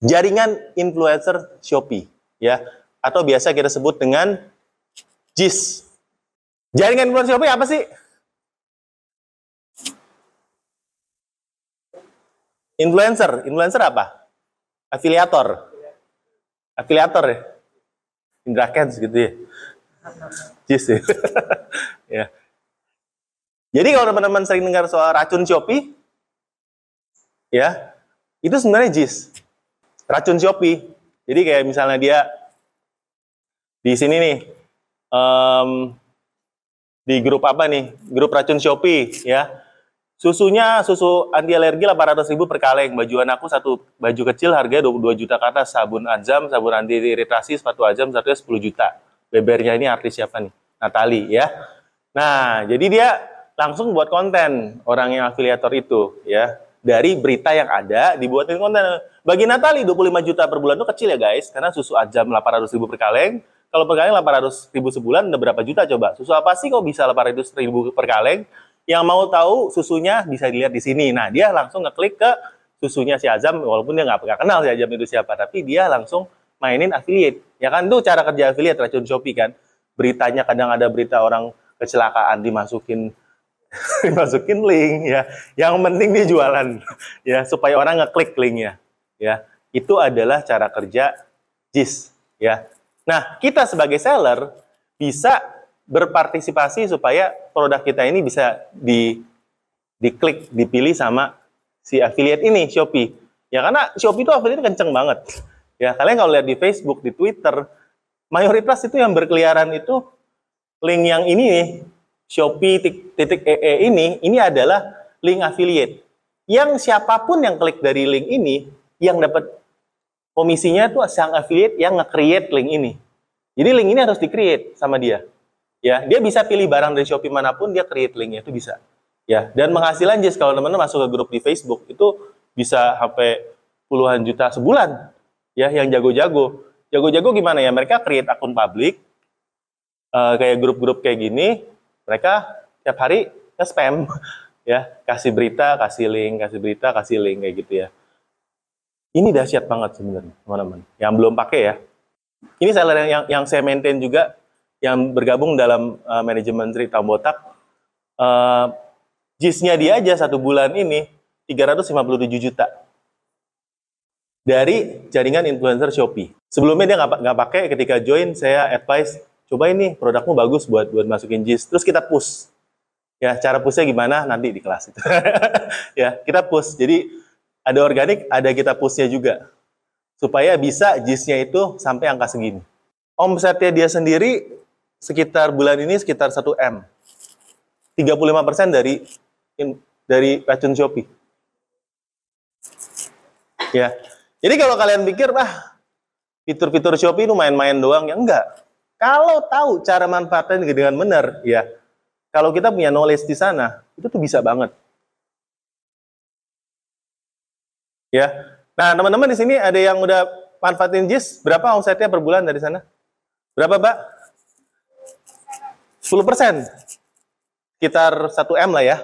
jaringan influencer Shopee ya atau biasa kita sebut dengan JIS. Jaringan influencer Shopee apa sih? Influencer, influencer apa? Afiliator. Afiliator ya. Indra Kens gitu ya. JIS ya. ya. Jadi kalau teman-teman sering dengar soal racun Shopee, ya, itu sebenarnya JIS. Racun Shopee. Jadi kayak misalnya dia di sini nih, um, di grup apa nih? Grup racun Shopee, ya. Susunya susu anti alergi 800 ribu per kaleng. Baju anakku satu baju kecil harganya 22 juta ke atas. Sabun Azam, sabun anti iritasi, sepatu Azam satunya 10 juta. Bebernya ini artis siapa nih? Natali ya. Nah, jadi dia langsung buat konten orang yang afiliator itu ya. Dari berita yang ada dibuatin konten. Bagi Natali 25 juta per bulan itu kecil ya guys, karena susu Azam 800 ribu per kaleng. Kalau per kaleng 800 ribu sebulan udah berapa juta coba? Susu apa sih kok bisa 800 ribu per kaleng? Yang mau tahu susunya bisa dilihat di sini. Nah, dia langsung ngeklik ke susunya si Azam, walaupun dia nggak kenal si Azam itu siapa, tapi dia langsung mainin affiliate. Ya kan, itu cara kerja affiliate racun Shopee kan. Beritanya kadang ada berita orang kecelakaan dimasukin dimasukin link ya. Yang penting dia jualan ya supaya orang ngeklik linknya ya. Itu adalah cara kerja JIS ya. Nah, kita sebagai seller bisa berpartisipasi supaya produk kita ini bisa di diklik, dipilih sama si affiliate ini Shopee. Ya karena Shopee itu affiliate kenceng banget. Ya kalian kalau lihat di Facebook, di Twitter, mayoritas itu yang berkeliaran itu link yang ini nih, Shopee titik ee ini, ini adalah link affiliate. Yang siapa pun yang klik dari link ini, yang dapat komisinya itu sang affiliate yang nge-create link ini. Jadi link ini harus di-create sama dia. Ya, dia bisa pilih barang dari Shopee mana pun, dia create linknya itu bisa. Ya, dan penghasilan Jess kalau teman-teman masuk ke grup di Facebook itu bisa sampai puluhan juta sebulan. Ya, yang jago-jago. Jago-jago gimana ya? Mereka create akun publik, uh, kayak grup-grup kayak gini, mereka tiap hari ya spam, ya kasih berita, kasih link, kasih berita, kasih link kayak gitu ya. Ini dahsyat banget sebenarnya, teman-teman. Yang belum pakai ya. Ini seller yang yang saya maintain juga yang bergabung dalam uh, manajemen Sri Botak, uh, JIS-nya dia aja satu bulan ini 357 juta dari jaringan influencer Shopee. Sebelumnya dia nggak pakai, ketika join saya advice, coba ini produkmu bagus buat buat masukin JIS. Terus kita push. Ya, cara pushnya gimana nanti di kelas itu. ya, kita push. Jadi ada organik, ada kita pushnya juga. Supaya bisa JIS-nya itu sampai angka segini. Omsetnya dia sendiri sekitar bulan ini sekitar 1 M. 35% dari dari racun Shopee. Ya. Jadi kalau kalian pikir, ah, fitur-fitur Shopee itu main-main doang, ya enggak. Kalau tahu cara manfaatnya dengan benar, ya. Kalau kita punya knowledge di sana, itu tuh bisa banget. Ya. Nah, teman-teman di sini ada yang udah manfaatin JIS, berapa omsetnya per bulan dari sana? Berapa, Mbak? 10 persen. Sekitar 1 M lah ya.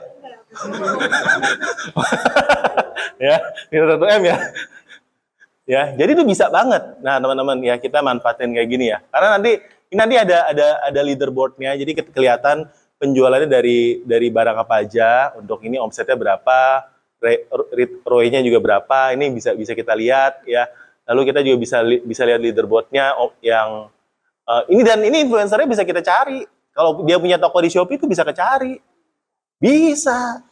ya, sekitar 1 M ya. Ya, jadi itu bisa banget. Nah, teman-teman ya kita manfaatin kayak gini ya. Karena nanti ini nanti ada ada ada leaderboardnya, jadi kelihatan penjualannya dari dari barang apa aja. Untuk ini omsetnya berapa, ROI-nya juga berapa. Ini bisa bisa kita lihat ya. Lalu kita juga bisa bisa lihat leaderboardnya yang uh, ini dan ini influencernya bisa kita cari kalau dia punya toko di Shopee itu bisa kecari. Bisa.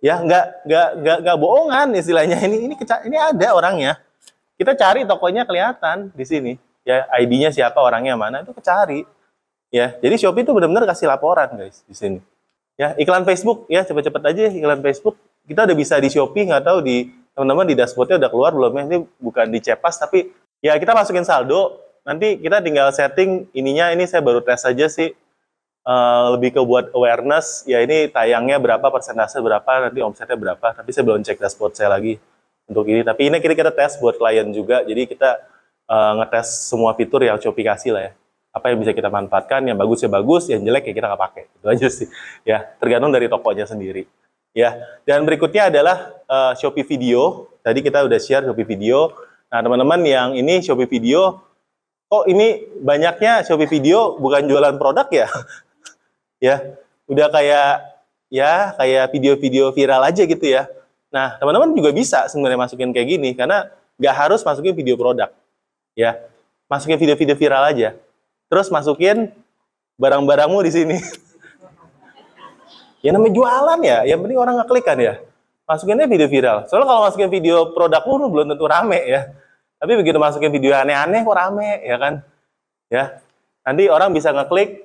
Ya, nggak nggak nggak nggak bohongan istilahnya ini ini ini ada orangnya. Kita cari tokonya kelihatan di sini. Ya, ID-nya siapa, orangnya mana itu kecari. Ya, jadi Shopee itu benar-benar kasih laporan guys di sini. Ya, iklan Facebook ya cepet-cepet aja iklan Facebook. Kita udah bisa di Shopee nggak tahu di teman-teman di dashboardnya udah keluar belum ya? Ini bukan di Cepas tapi ya kita masukin saldo. Nanti kita tinggal setting ininya ini saya baru tes aja sih Uh, lebih ke buat awareness ya ini tayangnya berapa persentase berapa nanti omsetnya berapa tapi saya belum cek dashboard saya lagi untuk ini tapi ini kira-kira tes buat klien juga jadi kita uh, ngetes semua fitur yang Shopee kasih lah ya apa yang bisa kita manfaatkan yang bagus ya bagus yang jelek ya kita nggak pakai itu aja sih ya tergantung dari tokonya sendiri ya dan berikutnya adalah uh, Shopee Video tadi kita udah share Shopee Video Nah, teman-teman yang ini Shopee Video, kok ini banyaknya Shopee Video bukan jualan produk ya? ya, udah kayak ya kayak video-video viral aja gitu ya. Nah, teman-teman juga bisa sebenarnya masukin kayak gini karena nggak harus masukin video produk. Ya, masukin video-video viral aja. Terus masukin barang-barangmu di sini. ya namanya jualan ya, yang penting orang ngeklik kan ya. Masukinnya video viral. Soalnya kalau masukin video produkmu belum tentu rame ya. Tapi begitu masukin video aneh-aneh kok rame ya kan? Ya. Nanti orang bisa ngeklik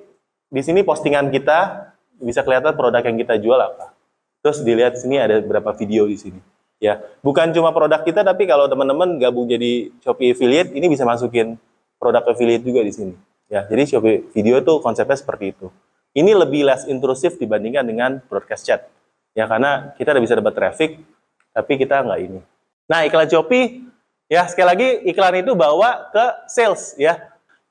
di sini postingan kita bisa kelihatan produk yang kita jual apa. Terus dilihat sini ada berapa video di sini. Ya, bukan cuma produk kita tapi kalau teman-teman gabung jadi Shopee affiliate ini bisa masukin produk affiliate juga di sini. Ya, jadi Shopee video tuh konsepnya seperti itu. Ini lebih less intrusif dibandingkan dengan broadcast chat. Ya, karena kita udah bisa dapat traffic tapi kita nggak ini. Nah, iklan Shopee ya sekali lagi iklan itu bawa ke sales ya.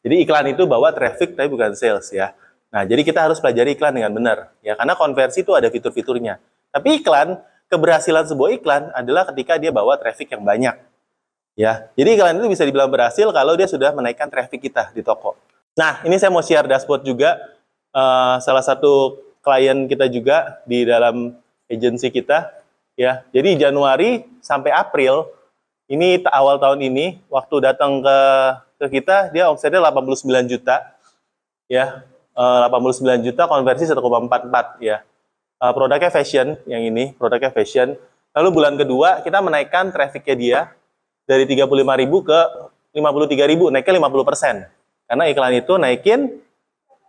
Jadi iklan itu bawa traffic tapi bukan sales ya. Nah, jadi kita harus pelajari iklan dengan benar ya karena konversi itu ada fitur-fiturnya. Tapi iklan, keberhasilan sebuah iklan adalah ketika dia bawa traffic yang banyak. Ya, jadi iklan itu bisa dibilang berhasil kalau dia sudah menaikkan traffic kita di toko. Nah, ini saya mau share dashboard juga. Uh, salah satu klien kita juga di dalam agensi kita. Ya, jadi Januari sampai April ini awal tahun ini waktu datang ke ke kita dia omsetnya 89 juta. Ya, uh, 89 juta konversi 1,44 ya uh, produknya fashion yang ini, produknya fashion. Lalu bulan kedua kita menaikkan trafficnya dia dari 35.000 ke 53.000, naiknya 50%. Karena iklan itu naikin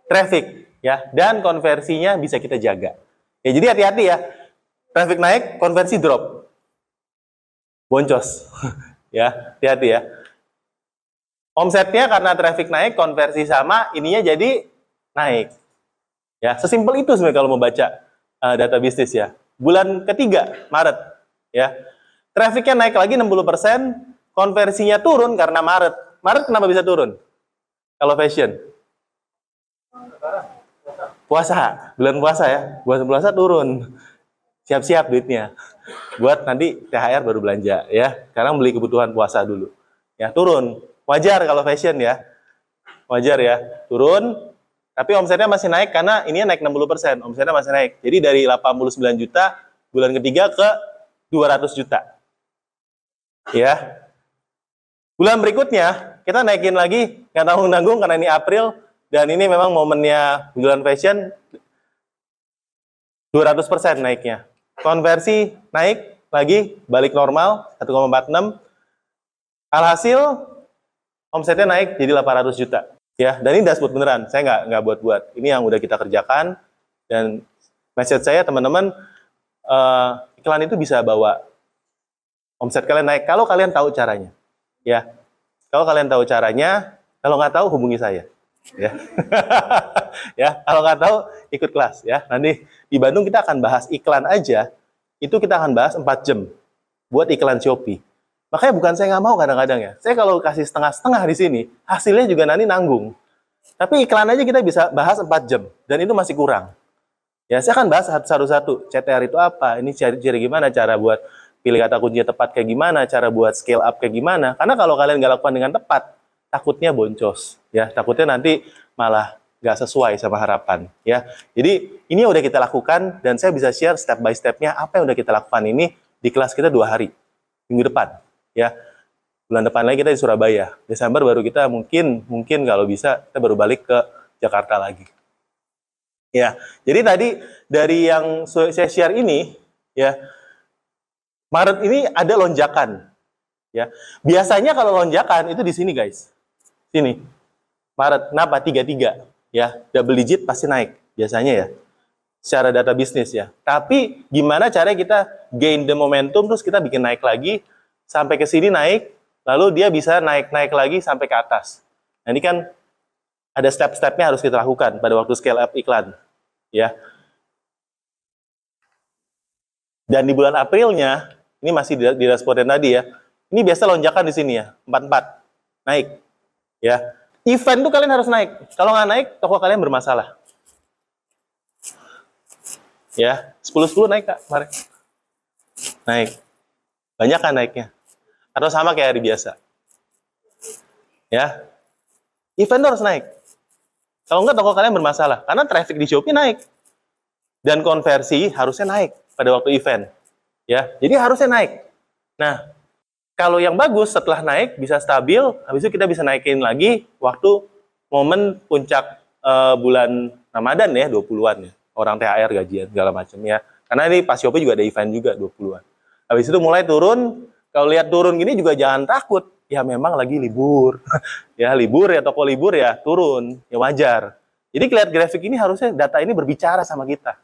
traffic ya dan konversinya bisa kita jaga. Ya jadi hati-hati ya. Traffic naik, konversi drop. Boncos. ya, hati-hati ya. Omsetnya karena traffic naik, konversi sama, ininya jadi naik. Ya, sesimpel itu sebenarnya kalau mau baca uh, data bisnis ya. Bulan ketiga, Maret, ya. Trafficnya naik lagi 60%, konversinya turun karena Maret. Maret kenapa bisa turun? Kalau fashion? Puasa, bulan puasa ya. Bulan puasa turun. Siap-siap duitnya. Buat nanti THR baru belanja ya. Sekarang beli kebutuhan puasa dulu. Ya, turun. Wajar kalau fashion ya. Wajar ya. Turun, tapi omsetnya masih naik karena ini naik 60%, omsetnya masih naik. Jadi dari 89 juta bulan ketiga ke 200 juta. Ya. Bulan berikutnya kita naikin lagi nggak tanggung-tanggung karena ini April dan ini memang momennya bulan fashion 200% naiknya. Konversi naik lagi balik normal 1,46. Alhasil omsetnya naik jadi 800 juta. Ya, dan ini dashboard beneran. Saya nggak nggak buat-buat. Ini yang udah kita kerjakan dan message saya teman-teman uh, iklan itu bisa bawa omset kalian naik kalau kalian tahu caranya. Ya, kalau kalian tahu caranya, kalau nggak tahu hubungi saya. Ya, ya kalau nggak tahu ikut kelas ya. Nanti di Bandung kita akan bahas iklan aja. Itu kita akan bahas 4 jam buat iklan Shopee. Makanya bukan saya nggak mau kadang-kadang ya. Saya kalau kasih setengah-setengah di sini, hasilnya juga nanti nanggung. Tapi iklan aja kita bisa bahas 4 jam, dan itu masih kurang. Ya, saya akan bahas satu-satu. CTR itu apa? Ini ciri-ciri gimana cara buat pilih kata kuncinya tepat kayak gimana, cara buat scale up kayak gimana. Karena kalau kalian nggak lakukan dengan tepat, takutnya boncos. Ya, takutnya nanti malah nggak sesuai sama harapan. Ya, jadi ini udah kita lakukan dan saya bisa share step by stepnya apa yang udah kita lakukan ini di kelas kita dua hari minggu depan ya bulan depan lagi kita di Surabaya. Desember baru kita mungkin mungkin kalau bisa kita baru balik ke Jakarta lagi. Ya jadi tadi dari yang saya share ini ya Maret ini ada lonjakan. Ya biasanya kalau lonjakan itu di sini guys. Sini. Maret kenapa? Tiga tiga ya double digit pasti naik biasanya ya. Secara data bisnis ya. Tapi gimana cara kita gain the momentum terus kita bikin naik lagi sampai ke sini naik, lalu dia bisa naik-naik lagi sampai ke atas. Nah, ini kan ada step-stepnya harus kita lakukan pada waktu scale up iklan. Ya. Dan di bulan Aprilnya, ini masih di, yang tadi ya, ini biasa lonjakan di sini ya, 44, naik. Ya. Event tuh kalian harus naik. Kalau nggak naik, toko kalian bermasalah. Ya, 10-10 naik kak, Mari. Naik. Banyak kan naiknya? Atau sama kayak hari biasa? Ya. Event harus naik. Kalau enggak toko kalian bermasalah karena traffic di Shopee naik. Dan konversi harusnya naik pada waktu event. Ya. Jadi harusnya naik. Nah, kalau yang bagus setelah naik bisa stabil, habis itu kita bisa naikin lagi waktu momen puncak uh, bulan Ramadan ya, 20-an ya. Orang THR gajian segala macam ya. Karena ini pas Shopee juga ada event juga 20-an. Habis itu mulai turun, kalau lihat turun gini juga jangan takut. Ya memang lagi libur. ya libur ya toko libur ya turun, ya wajar. Jadi lihat grafik ini harusnya data ini berbicara sama kita.